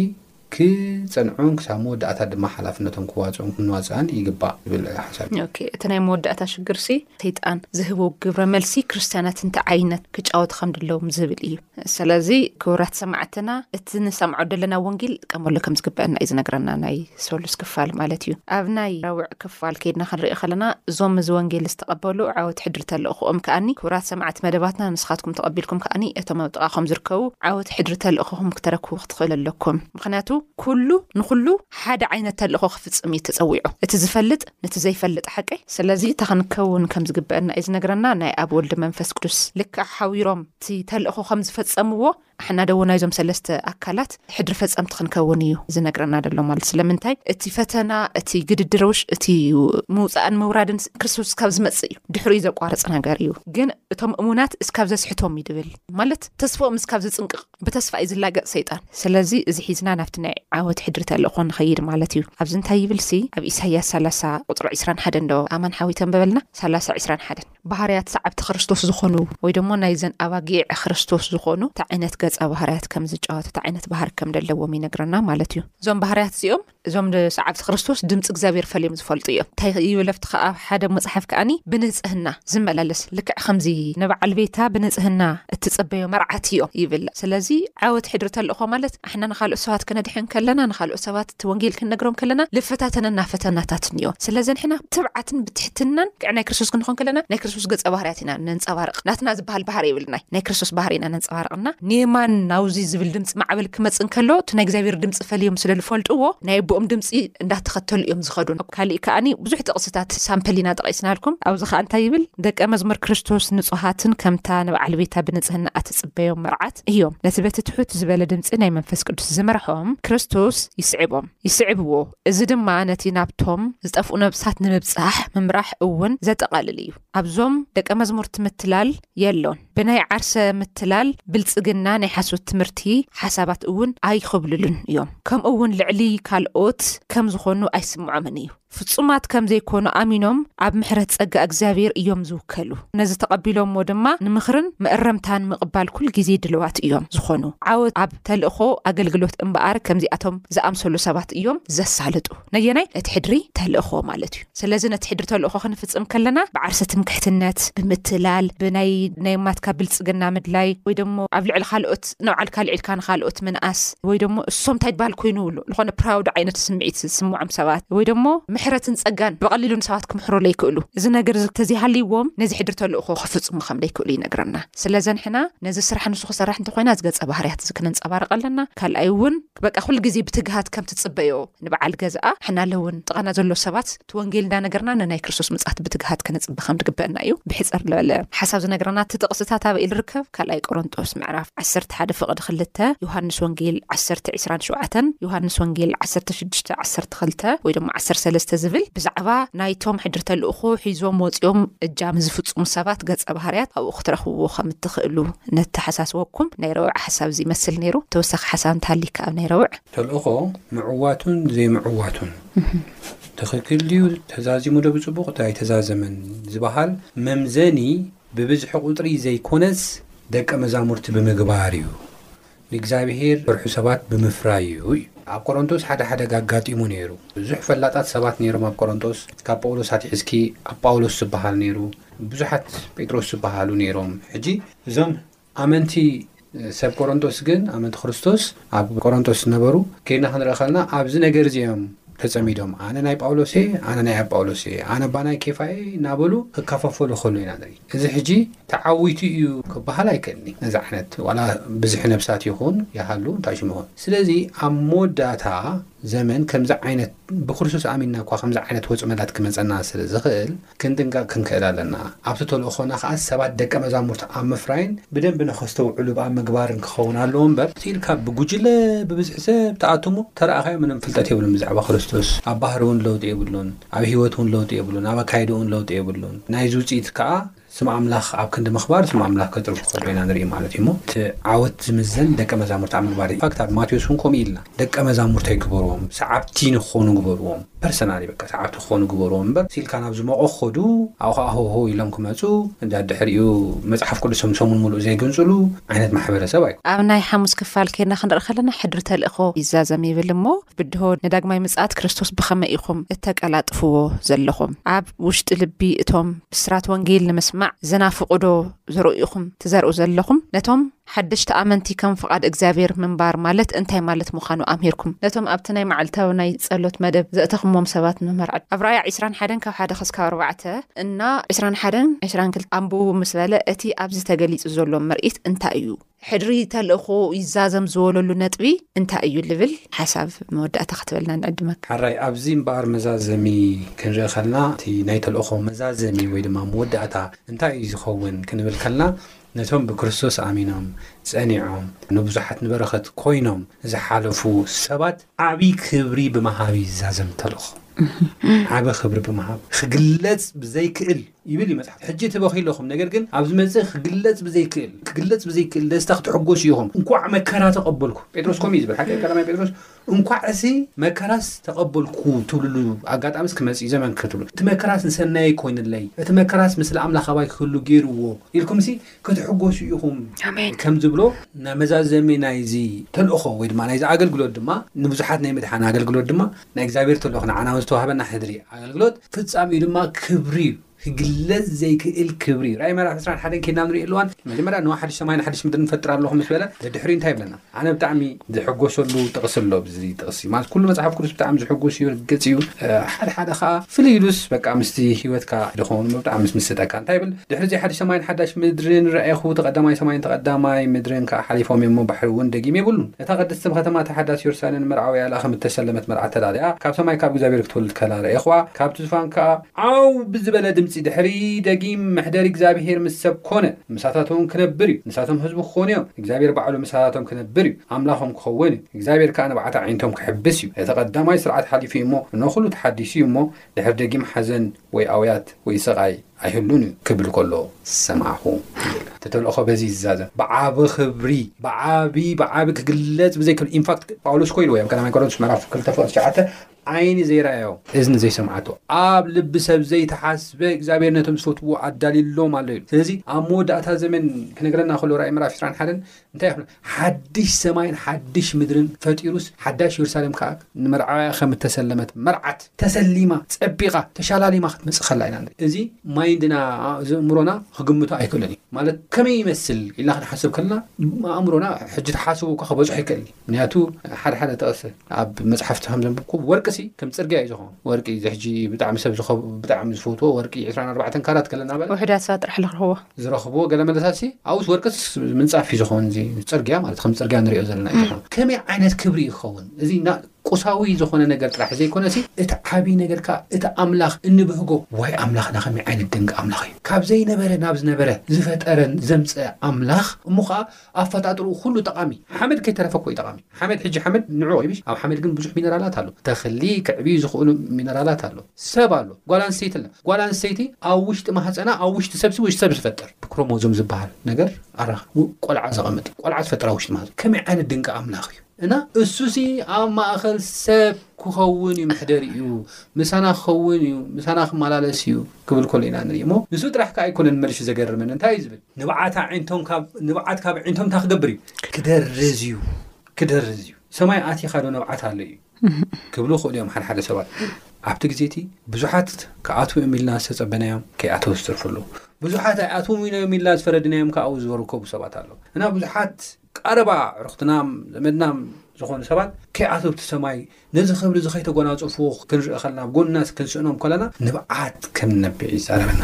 ክጸንዑን ክሳብ መወዳእታ ድማ ሓላፍነቶም ክዋጽኡን ክንዋጽኣን ይግባእ ዝብል ሓሳብ እዩ። ኦኬ፣ እቲ ናይ መወዳእታ ሽግርሲ ሰይጣን ዝህቦ ግብረ መልሲ ክርስትያናት እንታይ ዓይነት ክጫወቱ ከም ድለዎም ዝብል እዩ። ስለዚ ክቡራት ሰማዕትና እቲ ንሰምዖ ደለና ወንጌል ቀመሉ ከም ዝግበአና እዩ ዝነግረና ናይ ሰሉስ ክፋል ማለት እዩ። ኣብ ናይ ረቡዕ ክፋል ከይድና ክንሪኢ ከለና እዞም እዚ ወንጌል ዝተቐበሉ ዓወት ሕድሪ ተልእኽኦም ከኣኒ ክብራት ሰማዕቲ መደባትና ንስኻትኩም ተቐቢልኩም ከኣኒ እቶም ኣብ ጥቓኹም ዝርከቡ ዓወት ሕድሪ ተልእኽኹም ክተረክቡ ክትኽእሉ ኣለኩም ምኽንያቱ ኩሉ ንኹሉ ሓደ ዓይነት ተልእኾ ክፍጽም እዩ ተጸዊዑ እቲ ዝፈልጥ ነቲ ዘይፈልጥ ሓቀይ ስለዚ እታ ክንከውን ከም ዝግበእና እዩ ዝነግረና ናይ ኣብ ወልድ መንፈስ ቅዱስ ልክዕ ሓዊሮም እቲ ተልእኾ ከም ዝፈጸምዎ ኣሕና ደዎ ናይዞም ሰለስተ ኣካላት ሕድሪ ፈጸምቲ ክንከውን እዩ ዝነግረና ደሎ ማለት ስለምንታይ እቲ ፈተና እቲ ግድድረውሽ እቲ ምውጻእን ምውራድን ክርስቶስ ካብ ዝመጽእ እዩ ድሕሪ ዩ ዘቋርጽ ነገር እዩ ግን እቶም እሙናት እስካብ ዘስሕቶም እዩ ድብል ማለት ተስፋኦም እስካብ ዝጽንቅቕ ብተስፋ እዩ ዝላገጽ ሰይጣን ስለዚ እዚ ሒዝና ናብቲ ናይ ዓወት ሕድሪ ተልእኮ ንኸይድ ማለት እዩ ኣብዚ እንታይ ይብል ሲ ኣብ ኢሳያስ 30 ቁፅሪ 21 ዶ ኣማን ሓዊተን በበልና 30 21 ባህርያት ሰዓብቲ ክርስቶስ ዝኾኑ ወይ ደሞ ናይዘን ኣባጊዕ ክርስቶስ ዝኾኑ እንታይ ዓይነት ገጸ ባህርያት ከም ዝጫወቱ እንታይ ዓይነት ባህሪ ከም ደለዎም ይነግረና ማለት እዩ እዞም ባህርያት እዚኦም እዞም ሰዓብቲ ክርስቶስ ድምፂ እግዚኣብሔር ፈልዮም ዝፈልጡ እዮም እንታይ ይብለፍቲ ከዓ ኣብ ሓደ መፅሓፍ ከዓኒ ብንፅህና ዝመላለስ ልክዕ ከምዚ ንበዓል ቤታ ብንፅህና እትፅበዮ መርዓት እዮም ይብል ስለዚ ዓወት ሕድሪ ተልእኮ ማለት ኣሕና ንካልኦት ሰባት ክነድሕን ከለና ንካልኦት ሰባት እቲ ወንጌል ክንነግሮም ከለና ልፈታተነና ፈተናታት እንኦ። ስለዚ ንሕና ብትብዓትን ብትሕትናን ክዕ ናይ ክርስቶስ ክንኾን ከለና ናይ ክርስቶስ ገጸ ባህርያት ኢና ነንጸባርቕ። ናትና ዝበሃል ባህሪ የብልናይ ናይ ክርስቶስ ባህሪ ኢና ነንጸባርቕ እና። ንየማን ናውዚ ዝብል ድምጺ ማዕበል ክመጽእ እንከሎ እቲ ናይ እግዚኣብሔር ድምጺ ፈልዮም ስለ ልፈልጥዎ ናይ ኣቦኦም ድምጺ እንዳተኸተሉ እዮም ዝኸዱ። ካሊእ ከኣኒ ብዙሕ ጥቕስታት ሳምፕል ኢና ጠቒስናልኩም። ኣብዚ ከኣ እንታይ ይብል ደቀ መዝሙር ክርስቶስ ንጹሃትን ከምታ ንበዓል ቤታ ብንጽህና ኣትጽበዮም መርዓት። ሰባት እዮም። ነቲ በቲ ትሑት ዝበለ ድምጺ ናይ መንፈስ ቅዱስ ዝመርሖም ክርስቶስ ይስዕቦም፣ ይስዕብዎ፣ እዚ ድማ ነቲ ናብቶም ዝጠፍኡ ነብሳት ንምብጻሕ ምምራሕ እውን ዘጠቓልል እዩ። ኣብዞም ደቀ መዝሙርቲ ምትላል የሎን። ብናይ ዓርሰ ምትላል ብልጽግና ናይ ሓሶት ትምህርቲ ሓሳባት እውን ኣይኹብልሉን እዮም፣ ከምኡ እውን ልዕሊ ካልኦት ከም ዝኾኑ ኣይስምዖምን እዩ። ፍጹማት ከም ዘይኰኑ ኣሚኖም ኣብ ምሕረት ጸጋ እግዚኣብሄር እዮም ዝውከሉ። ነዚ ተቐቢሎምዎ ድማ ንምኽርን መእረምታን ምቕባል ኩል ግዜ ድልዋት እዮም ዝዀኑ። ዓወት ኣብ ተልእኾ ኣገልግሎት እምበኣር ከምዚኣቶም ዝኣምሰሉ ሰባት እዮም ዘሳልጡ። ነየናይ? ነቲ ሕድሪ ተልእኾ ማለት እዩ። ስለዚ ነቲ ሕድሪ ተልእኾ ክንፍጽም ከለና ብዓርሰ ትምክሕትነት፣ ብምትላል፣ ብናይ ናይ እማትካ ብልጽግና ምድላይ ወይ ደሞ ኣብ ልዕሊ ካልኦት ንባዓልካ ኣልዒልካ ንካልኦት ምንኣስ ወይ ደሞ እሶም እንታይ ባል ኮይኑ ብሉ ዝኾነ ፕራውድ ዓይነት ስምዒት ዝስምዖም ሰባት ወይ ደሞ ምሕረትን ፀጋን ብቐሊሉ ንሰባት ክምሕሮ ለይክእሉ እዚ ነገር ተዘይሃልዎም ነዚ ሕድሪ ተልእኾ ክፍፅሙ ከም ለይክእሉ ይነግረና ስለዘንሕና ነዚ ስራሕ ንሱ ክሰራሕ እንተኮይና ዝገፀ ባህርያት እዚ ክነንፀባርቀ ኣለና ካልኣይ እውን በቃ ኩሉ ግዜ ብትግሃት ከም ትጽበዮ ንበዓል ገዛኣ ሕናለውን ጥቓና ዘሎ ሰባት እቲ ወንጌል እንዳነገርና ንናይ ክርስቶስ ምጽኣት ብትግሃት ከነጽቢ ከም ድግበእና እዩ ብሕጽር ልበለ ሓሳብ ዝነግረና እቲ ጥቕስታት ኣበይ ልርከብ ካልኣይ ቆሮንጦስ ምዕራፍ ዓሰርተ ሓደ ፍቕድ ክልተ ዮሃንስ ወንጌል ዓሰርተ ዕስራን ሸውዓተን ዮሃንስ ወንጌል ዓሰርተ ሽዱሽተ ዓሰርተ ዓሰርተ ክልተ ወይ ድማ ዓሰርተ ሰለስተ ዝብል ብዛዕባ ናይቶም ሕድሪ ተልእኾ ሒዞም ወጺኦም እጃም ዝፍጽሙ ሰባት ገጸ ባህርያት ኣብኡ ክትረኽብዎ ከም እትኽእሉ ነተሓሳስበኩም። ናይ ረቡዕ ሓሳብ እዚ ይመስል ነይሩ። ተወሳኺ ሓሳብ እንተሃልይካ ኣብ ናይ ረቡዕ። ተልእኾ ምዕዋቱን ዘይምዕዋቱን ትኽክል ድዩ፣ ተዛዚሙዶ ብጽቡቕ ድዩ ኣይተዛዘመን ዝበሃል መምዘኒ ብብዝሒ ቁጽሪ ዘይኮነስ ደቀ መዛሙርቲ ብምግባር እዩ። ንእግዚኣብሄር ዝፈርሑ ሰባት ብምፍራይ እዩ እዩ። ኣብ ቆሮንቶስ ሓደ ሓደጋ ኣጋጢሙ ነይሩ። ብዙሕ ፈላጣት ሰባት ነይሮም ኣብ ቆሮንቶስ፣ ካብ ጳውሎስ ኣትሒዝኪ ኣጳውሎስ ዝበሃል ነይሩ፣ ብዙሓት ጴጥሮስ ዝበሃሉ ነይሮም። ሕጂ እዞም ኣመንቲ ሰብ ቆሮንቶስ ግን፣ ኣመንቲ ክርስቶስ ኣብ ቆሮንቶስ ዝነበሩ፣ ኬድና ክንርኢ ከለና ኣብዚ ነገር እዚ እዮም፣ ተጸሚዶም ኣነ ናይ ጳውሎስ እየ፣ ኣነ ናይ ኣጳውሎስ እየ፣ ኣነ ባናይ ኬፋ እየ እናበሉ ክካፋፈሉ ከሎ ኢና ንርኢ። እዚ ሕጂ ተዓዊቱ እዩ ክበሃል ኣይክእልን'ዩ። ነዚ ዓይነት ዋላ ብዝሒ ነብሳት ይኹን ይሃሉ እንታይ ሽሙ ይኹን። ስለዚ ኣብ መወዳእታ ዘመን ከምዚ ዓይነት ብክርስቶስ ኣሚንና እኳ ከምዚ ዓይነት ወጽመዳት ክመጸና ስለ ዝኽእል ክንድንገቕ ክንክእል ኣለና። ኣብቲ ተልእኾና ኸኣ ሰባት ደቀ መዛሙርቲ ኣብ ምፍራይን ብደንቢ ንኸስተውዕሉ ብኣብ ምግባርን ክኸውን ኣለዎ እምበር፣ ትኽ ኢልካ ብጉጅለ ብብዝሒ ሰብ ትኣቱ እሞ ተረኣኻዮ ምንም ፍልጠት የብሉን ብዛዕባ ክርስቶስ፣ ኣብ ባህሪ እውን ለውጢ የብሉን፣ ኣብ ህይወት እውን ለውጢ የብሉን፣ ኣብ ኣካይዳ እውን ለውጢ የብሉን። ናይዚ ውጽኢት ከኣ ስም ኣምላኽ ኣብ ክንዲ ምኽባር ስም ኣምላኽ ከጽርፉ ከለዉ ኢና ንርኢ ማለት እዩ እሞ እቲ ዓወት ዝምዘን ደቀ መዛሙርቲ ኣብ ምግባር እዩ። ኢንፋክት ኣብ ማቴዎስ እውን ከምኡ ኢልና። ደቀ መዛሙርተይ ግበርዎም፣ ሰዓብቲ ንክኾኑ ግበርዎም፣ ፐርሰናሊ በቃ ሰዓብቲ ክኾኑ ግበርዎም እምበር ሲልካ ናብ ዝሞቐ ክኸዱ ኣብኡ ኸኣ ሆሆ ኢሎም ክመጹ ዳድሕሪኡ መጽሓፍ ቅዱሶም ሰሙን ምሉእ ዘይግንጽሉ ዓይነት ማሕበረሰብ ኣይኮነን። ኣብ ናይ ሓሙስ ክፋል ኬድና ክንርኢ ከለና ሕድሪ ተልእኾ ይዛዘም ይብል እሞ ብድሆ ንዳግማይ ምጽኣት ክርስቶስ ብኸመይ ኢኹም እተቀላጥፍዎ ዘለኹም? ኣብ ውሽጢ ልቢ እቶም ብስራት ወንጌል ንምስማዕ ዝናፍቑ ዶ ዘርኡ ኢኹም ትዘርኡ ዘለኹም? ነቶም ሓደሽቲ ኣመንቲ ከም ፍቓድ እግዚኣብሔር ምንባር ማለት እንታይ ማለት ምዃኑ ኣምሂርኩም ነቶም ኣብቲ ናይ መዓልታዊ ናይ ጸሎት መደብ ዘእተኹምዎም ሰባት ምመርዐት ኣብ ራእይ ዕስራን ሓደን ካብ ሓደ ክስካብ ኣርባዕተ እና ዕስራን ሓደን ዕስራን ክልተን ኣንብቡ ምስ በለ እቲ ኣብዚ ተገሊጹ ዘሎ ምርኢት እንታይ እዩ ሕድሪ ተልእኾ ይዛዘም ዝወለሉ ነጥቢ እንታይ እዩ ልብል ሓሳብ መወዳእታ ክትበልና ንዕድመካ። ሕራይ ኣብዚ እምበኣር መዛዘሚ ክንርኢ ከልና እቲ ናይ ተልእኾ መዛዘሚ ወይ ድማ መወዳእታ እንታይ እዩ ዝኸውን ክንብል ከልና ነቶም ብክርስቶስ ኣሚኖም ጸኒዖም ንብዙሓት ንበረኸት ኮይኖም ዝሓለፉ ሰባት ዓቢ ክብሪ ብምሃብ እዩ ዝዛዘም ተልእኾ ዓቢ ክብሪ ብምሃብ ክግለጽ ብዘይክእል ይብል እዩ መጽሓፍ ሕጂ ትበኺ ኣለኹም ነገር ግን ኣብ ዝመጽእ ክግለጽ ብዘይክእል ክግለጽ ብዘይክእል ደስታ ክትሕጎሱ ኢኹም እንኳዕ መከራ ተቐበልኩ ጴጥሮስ ከምኡ እዩ ዝብል ሓቂ ቀዳማይ ጴጥሮስ እንኳዕሲ መከራስ ተቐበልኩ ትብልሉ ኣጋጣሚስ ክመጽእ እዩ ዘመን ክትብሉ እቲ መከራስ ንሰናየይ ኮይንለይ እቲ መከራስ ምስሊ ኣምላኽ ኣባይ ክህሉ ገይርዎ ኢልኩምሲ ክትሕጎሱ ኢኹም ኣሜን ከም ዝብሎ ናይ መዛዘሚ ናይዚ ተልእኾ ወይ ድማ ናይዚ ኣገልግሎት ድማ ንብዙሓት ናይ ምድሓን ኣገልግሎት ድማ ናይ እግዚኣብሔር ተልእኾ ንዓና ዝተዋህበና ሕድሪ ኣገልግሎት ፍጻሜኡ ድማ ክብሪ እዩ ክግለጽ ዘይክእል ክብሪ ራእይ ምዕራፍ ዕስራን ሓደን ኬድና ኣብ ንርእየሉ እዋን መጀመርያ ንዋ ሓድሽ ሰማይን ሓድሽ ምድርን እፈጥር ኣለኹ ምስ በለ ደድሕሪኡ እንታይ ይብለና ኣነ ብጣዕሚ ዝሕጎሰሉ ጥቕሲ ኣሎ ኣብዚ ጥቕሲ ማለት ኩሉ መጽሓፍ ቅዱስ ብጣዕሚ ዝሕጉስ እዩ ርግጽ እዩ ሓደ ሓደ ከኣ ፍልይ ኢሉስ በቃ ምስቲ ህይወትካ ድኾኑ እሞ ብጣዕሚ ምስ ምሰጠካ እንታይ ይብል ድሕሪ እዚ ሓድሽ ሰማይን ሓዳሽ ምድርን ረኣኹ እቲ ቀዳማይ ሰማይን ተቐዳማይ ምድርን ከኣ ሓሊፎም እዮም እሞ ባሕሪ እውን ደጊም የብሉን እታ ቅድስቲ ከተማ እታ ሓዳስ የሩሳሌም ንመርዓውያላ ከም እተሰለመት መርዓ ተዳልያ ካብ ሰማይ ካብ እግዚኣብሔር ክትወልድ ከላ ረኤኹዋ ካብቲ ዙፋን ከኣ ዓው ብዝበለ ድምጺ ድሕሪ ደጊም መሕደሪ እግዚኣብሄር ምስ ሰብ ኮነ፣ ምሳታቶም ክነብር እዩ። ንሳቶም ህዝቡ ክኾኑ እዮም፣ እግዚኣብሄር ባዕሉ ምሳታቶም ክነብር እዩ፣ ኣምላኾም ክኸውን እዩ፣ እግዚኣብሄር ከኣ ንብዓት ኣዒንቶም ክሕብስ እዩ። እቲ ቀዳማይ ስርዓት ሓሊፉ እዩ እሞ እንሆ ኩሉ ተሓዲሱ እዩ እሞ ድሕሪ ደጊም ሓዘን ወይ ኣውያት ወይ ስቓይ ኣይህሉን እዩ። ክብል ከሎ ሰማዕኹ ይብል። እቲ ተልእኾ በዚ እዩ ዝዛዘም። ብዓቢ ክብሪ፣ ብዓቢ ብዓቢ ክግለጽ ብዘይክእል ኢንፋክት ጳውሎስ እኮ ኢልዎ እዩ ኣብ ቀዳማይ ቆሮንቶስ ምዕራፍ ክልተ ፍቕዲ ትሽዓተ ዓይኒ ዘይረኣዮ እዝኒ ዘይሰምዓቶ ኣብ ልቢ ሰብ ዘይተሓስበ እግዚኣብሔር ነቶም ዝፈትውዎ ኣዳልዩሎም ኣሎ ኢሉ ስለዚ ኣብ መወዳእታ ዘመን ክነግረና ከሎ ራእይ ምዕራፍ ዕስራን ሓደን እንታይ ይብሉ ሓድሽ ሰማይን ሓድሽ ምድርን ፈጢሩስ ሓዳሽ የሩሳሌም ከዓ ንመርዓውያ ከም እተሰለመት መርዓት ተሰሊማ ጸቢቓ ተሻላሊማ ክትመጽእ ከላ ኢና ንርኢ እዚ ማይንድና ዝእምሮና ክግምቶ ኣይክእልን እዩ ማለት ከመይ ይመስል ኢልና ክንሓስብ ከለና ኣእምሮና ሕጂ ተሓስቡ እኳ ክበጽሖ ይክእል ምክንያቱ ሓደ ሓደ ጠቕሰ ኣብ መጽሓፍቲ ከም ዘንብብኩም ወርቂ ሲ ከም ጽርግያ እዩ ዝኸውን ወርቂ እዚ ሕጂ ብጣዕሚ ሰብ ዝኸብ ብጣዕሚ ዝፈትዎ ወርቂ 24 ካራት ከለና በለ ውሕዳት ሰባት ጥራሕ ዝረኽብዎ ዝረኽብዎ ገለ መለሳት ሲ ኣብኡስ ወርቅስ ምንጻፍ እዩ ዝኸውን እዚ ጽርግያ ማለት ከም ጽርግያ ንሪኦ ዘለና እዩ ዝኸውን ከመይ ዓይነት ክብሪ እዩ ክኸውን እዚ እና ቁሳዊ ዝኾነ ነገር ጥራሕ ዘይኮነ ሲ እቲ ዓብዪ ነገር ከዓ እቲ ኣምላኽ እንብህጎ ዋይ ኣምላኽና ከመይ ዓይነት ድንቂ ኣምላኽ እዩ ካብ ዘይነበረ ናብ ዝነበረ ዝፈጠረን ዘምፀ ኣምላኽ እሞ ከዓ ኣፈጣጥርኡ ኩሉ ጠቓሚ ሓመድ ከይተረፈ እኮ እዩ ጠቓሚ ሓመድ ሕጂ ሓመድ ንዑ ወይብሽ ኣብ ሓመድ ግን ብዙሕ ሚነራላት ኣሎ ተኽሊ ከዕብዩ ዝኽእሉ ሚነራላት ኣሎ ሰብ ኣሎ ጓል ኣንስተይቲ ኣላ ጓል ኣንስተይቲ ኣብ ውሽጢ ማህጸና ኣብ ውሽጢ ሰብ ውሽጢ ሰብ ዝፈጥር ብክሮሞዞም ዝበሃል ነገር ኣራ ቆልዓ ዘቐምጥ ቆልዓ ዝፈጥር ኣብ ውሽጢ ማህጸን ከመይ ዓይነት ድንቂ ኣምላኽ እዩ እና እሱሲ ኣብ ማእኸል ሰብ ክኸውን እዩ መሕደሪ እዩ ምሳና ክኸውን እዩ ምሳና ክመላለስ እዩ ክብል ከሎ ኢና ንርኢ እሞ ንሱ ጥራሕ ከዓ ኣይኮነን መልሹ ዘገርመን እንታይ እዩ ዝብል ንብዓት ኣዒንቶም ንብዓት ካብ ኣዒንቶም እንታይ ክገብር እዩ ክደርዝ እዩ ክደርዝ እዩ ሰማይ ኣቲኻ ዶ ንብዓት ኣሎ እዩ ክብሉ ክእሉ እዮም ሓደሓደ ሰባት ኣብቲ ግዜ እቲ ብዙሓት ክኣትዉ እዮም ኢልና ዝተፀበናዮም ከይኣተው ዝፅርፍሉ ብዙሓት ኣይኣትዉ ኢሎም ኢልና ዝፈረድናዮም ከኣው ዝበርከቡ ሰባት ኣሎ እና ብዙሓት ቀረባ ኣዕሩኽትና፣ ዘመድና ዝኾኑ ሰባት ከይኣተው እቲ ሰማይ ነዚ ክብሪ እዚ ከይተጎናጸፉ ክንርኢ ከለና ኣብ ጎንና ክንስእኖም ከለና ንብዓት ከም ንነብዕ እዩ ዝዛረበና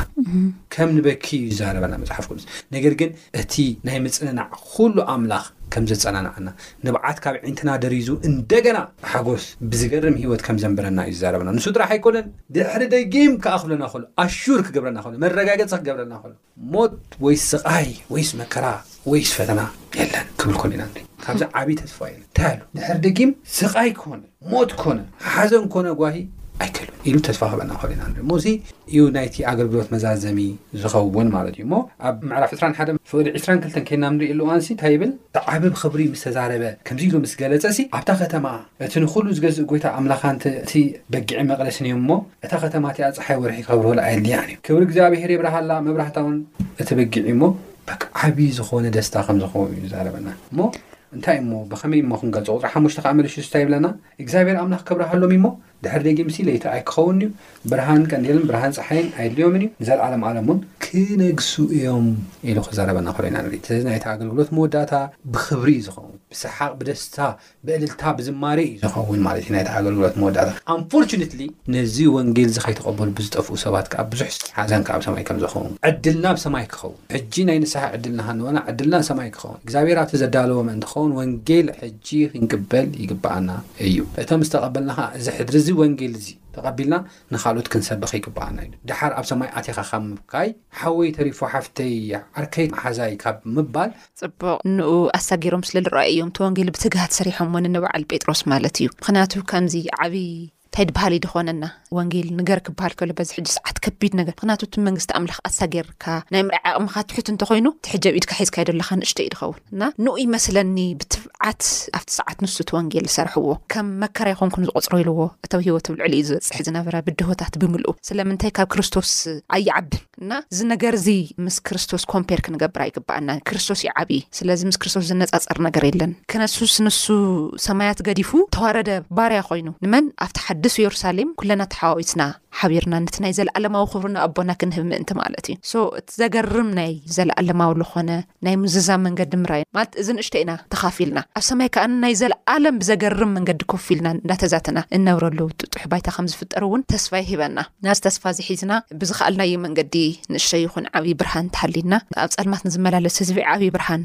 ከም ንበኪ እዩ ዝዛረበና መጽሓፍ ቅዱስ ነገር ግን እቲ ናይ ምጽንናዕ ኩሉ ኣምላኽ ከም ዘጸናንዓና ንብዓት ካብ ዒንትና ደሪዙ እንደገና ብሓጎስ ብዝገርም ህይወት ከም ዘንብረና እዩ ዝዛረበና ንሱ ጥራሕ ኣይኮነን ድሕሪ ደጊም ክኣ ክብለና ከሎ ኣሹር ክገብረና ከሎ መረጋገጺ ክገብረና ከሎ ሞት ወይስ ስቓይ ወይስ መከራ ወይስ ፈተና የለን ክብል ኮን ኢና እንዴ ካብዚ ዓብይ ተስፋ የለን እንታይ ኣሎ ድሕር ደጊም ስቓይ ኮነ ሞት ኮነ ሓዘን ኮነ ጓሂ ኣይከሉን ኢሉ ተስፋ ክበና ኮን ኢና እሞ እዚ እዩ ናይቲ ኣገልግሎት መዛዘሚ ዝኸውን ማለት እዩ እሞ ኣብ ምዕራፍ 21 ፍቕዲ 22 ከይና ንሪእሉ እዋንሲ እንታይ ይብል ተዓቢ ብክብሪ ምስ ተዛረበ ከምዚ ኢሉ ምስ ገለጸሲ ኣብታ ከተማ እቲ ንኹሉ ዝገዝእ ጎይታ ኣምላኻን እቲ በጊዕን መቕደስን እዮም እሞ እታ ከተማ እቲኣ ጸሓይ ወርሒ ከብርሁላ ኣየድልያን እዩ። ክብሪ እግዚኣብሄር የብርሃላ መብራህታውን እቲ በጊዕ እሞ በቃ ዓቢ ዝኾነ ደስታ ከም ዝኸው እዩ ዝዛረበና እሞ እንታይ እሞ ብኸመይ እሞ ክንገልጾ ቁጥሪ ሓሙሽተ ከዓ መለሽሱ እንታይ ይብለና እግዚኣብሄር ኣምላኽ ከብርሃሎም እሞ ድሕሪ ደጊምሲ ለይቲ ኣይክኸውን እዩ ብርሃን ቀንዴልን ብርሃን ፀሓይን ኣየድልዮምን እዩ ንዘለዓለም ዓለም እውን ክነግሱ እዮም ኢሉ ክዛረበና ከሎ ኢና ንርኢ ስለዚ ናይቲ ኣገልግሎት መወዳእታ ብክብሪ እዩ ዝኸውን ብሰሓቅ ብደስታ ብእልልታ ብዝማሬ እዩ ዝኸውን ማለት እዩ ናይቲ ኣገልግሎት መወዳእታ ኣንፎርቹነትሊ ነዚ ወንጌል እዚ ከይተቐበሉ ብዝጠፍኡ ሰባት ከኣ ብዙሕ ሓዘን ከኣ ኣብ ሰማይ ከም ዝኸውን ዕድልና ኣብ ሰማይ ክኸውን ሕጂ ናይ ንስሓ ዕድል እናሃለወና ዕድልና ኣብ ሰማይ ክኸውን እግዚኣብሔር ኣብቲ ዘዳለዎ ምእንቲ ክኸውን ወንጌል ሕጂ ክንቅበል ይግብኣና እዩ እቶም ዝተቐበልና ከኣ እዚ ሕድሪ እዚ ወንጌል እዚ ተቐቢልና ንኻልኦት ክንሰብኽ ይግብኣና እዩ ደሓር ኣብ ሰማይ ኣቲኻ ካብ ምብካይ ሓወይ ተሪፉ ሓፍተይ እያ ዓርከይ መሓዛይ ካብ ምባል። ጽቡቕ ንኡ ኣሳጊሮም ስለ ልረኣዩ እዮም እቲ ወንጌል ብትግሃት ሰሪሖሞ ንንበዓል ጴጥሮስ ማለት እዩ ምኽንያቱ ከምዚ ዓቢ ታይ ድበሃል እዩ ድኾነና ወንጌል ንገር ክበሃል ከሎ በዚ ሕጂ ሰዓት ከቢድ ነገር ምኽንያቱ እቲ መንግስቲ ኣምላኽ ኣሳጊርካ ናይ ምርኣይ ዓቕምኻ ትሑት እንተኾይኑ እቲ ሕጂ ኣብ ኢድካ ሒዝካዮ ዘለኻ ንእሽተይ እዩ ድኸውን እና ንኡ ይመስለኒ ብት ዓት ኣብቲ ሰዓት ንሱ እቲ ወንጌል ዝሰርሕዎ ከም መከራ ኣይኮንኩን ዝቆጽሮ ኢልዎ እተው ሂወት ኣብ ልዕሊኡ ዝበጽሕ ዝነበረ ብድሆታት ብምልኡ ስለምንታይ ካብ ክርስቶስ ኣይዓብን እና እዚ ነገር እዚ ምስ ክርስቶስ ኮምፔር ክንገብር ኣይግባኣናን ክርስቶስ እዩ ዓብዪ ስለዚ ምስ ክርስቶስ ዝነጻጸር ነገር የለን ክነሱስ ንሱ ሰማያት ገዲፉ ተዋረደ ባርያ ኮይኑ ንመን ኣብቲ ሓድስ የሩሳሌም ኩለና ተሓዋዊስና ሓቢርና ነቲ ናይ ዘለኣለማዊ ክብሩ ንኣቦና ክንህብ ምእንቲ ማለት እዩ ሶ እቲ ዘገርም ናይ ዘለኣለማዊ ልኾነ ናይ ምዝዛም መንገዲ ምራይ ማለት እዚ ንእሽተ ኢና ተኻፊልና ኣብ ሰማይ ከኣ ናይ ዘለኣለም ብዘገርም መንገዲ ኮፊልና እንዳተዛትና እነብረሉ ጥጡሕ ባይታ ከም ዝፍጠር እውን ተስፋ ይሂበና ናዚ ተስፋ እዚ ሒዝና ብዝኸኣልናዩ መንገዲ ንእሽተይ ይኹን ዓብዪ ብርሃን ተሃሊና ኣብ ፀልማት ንዝመላለስ ህዝቢ ዓብዪ ብርሃን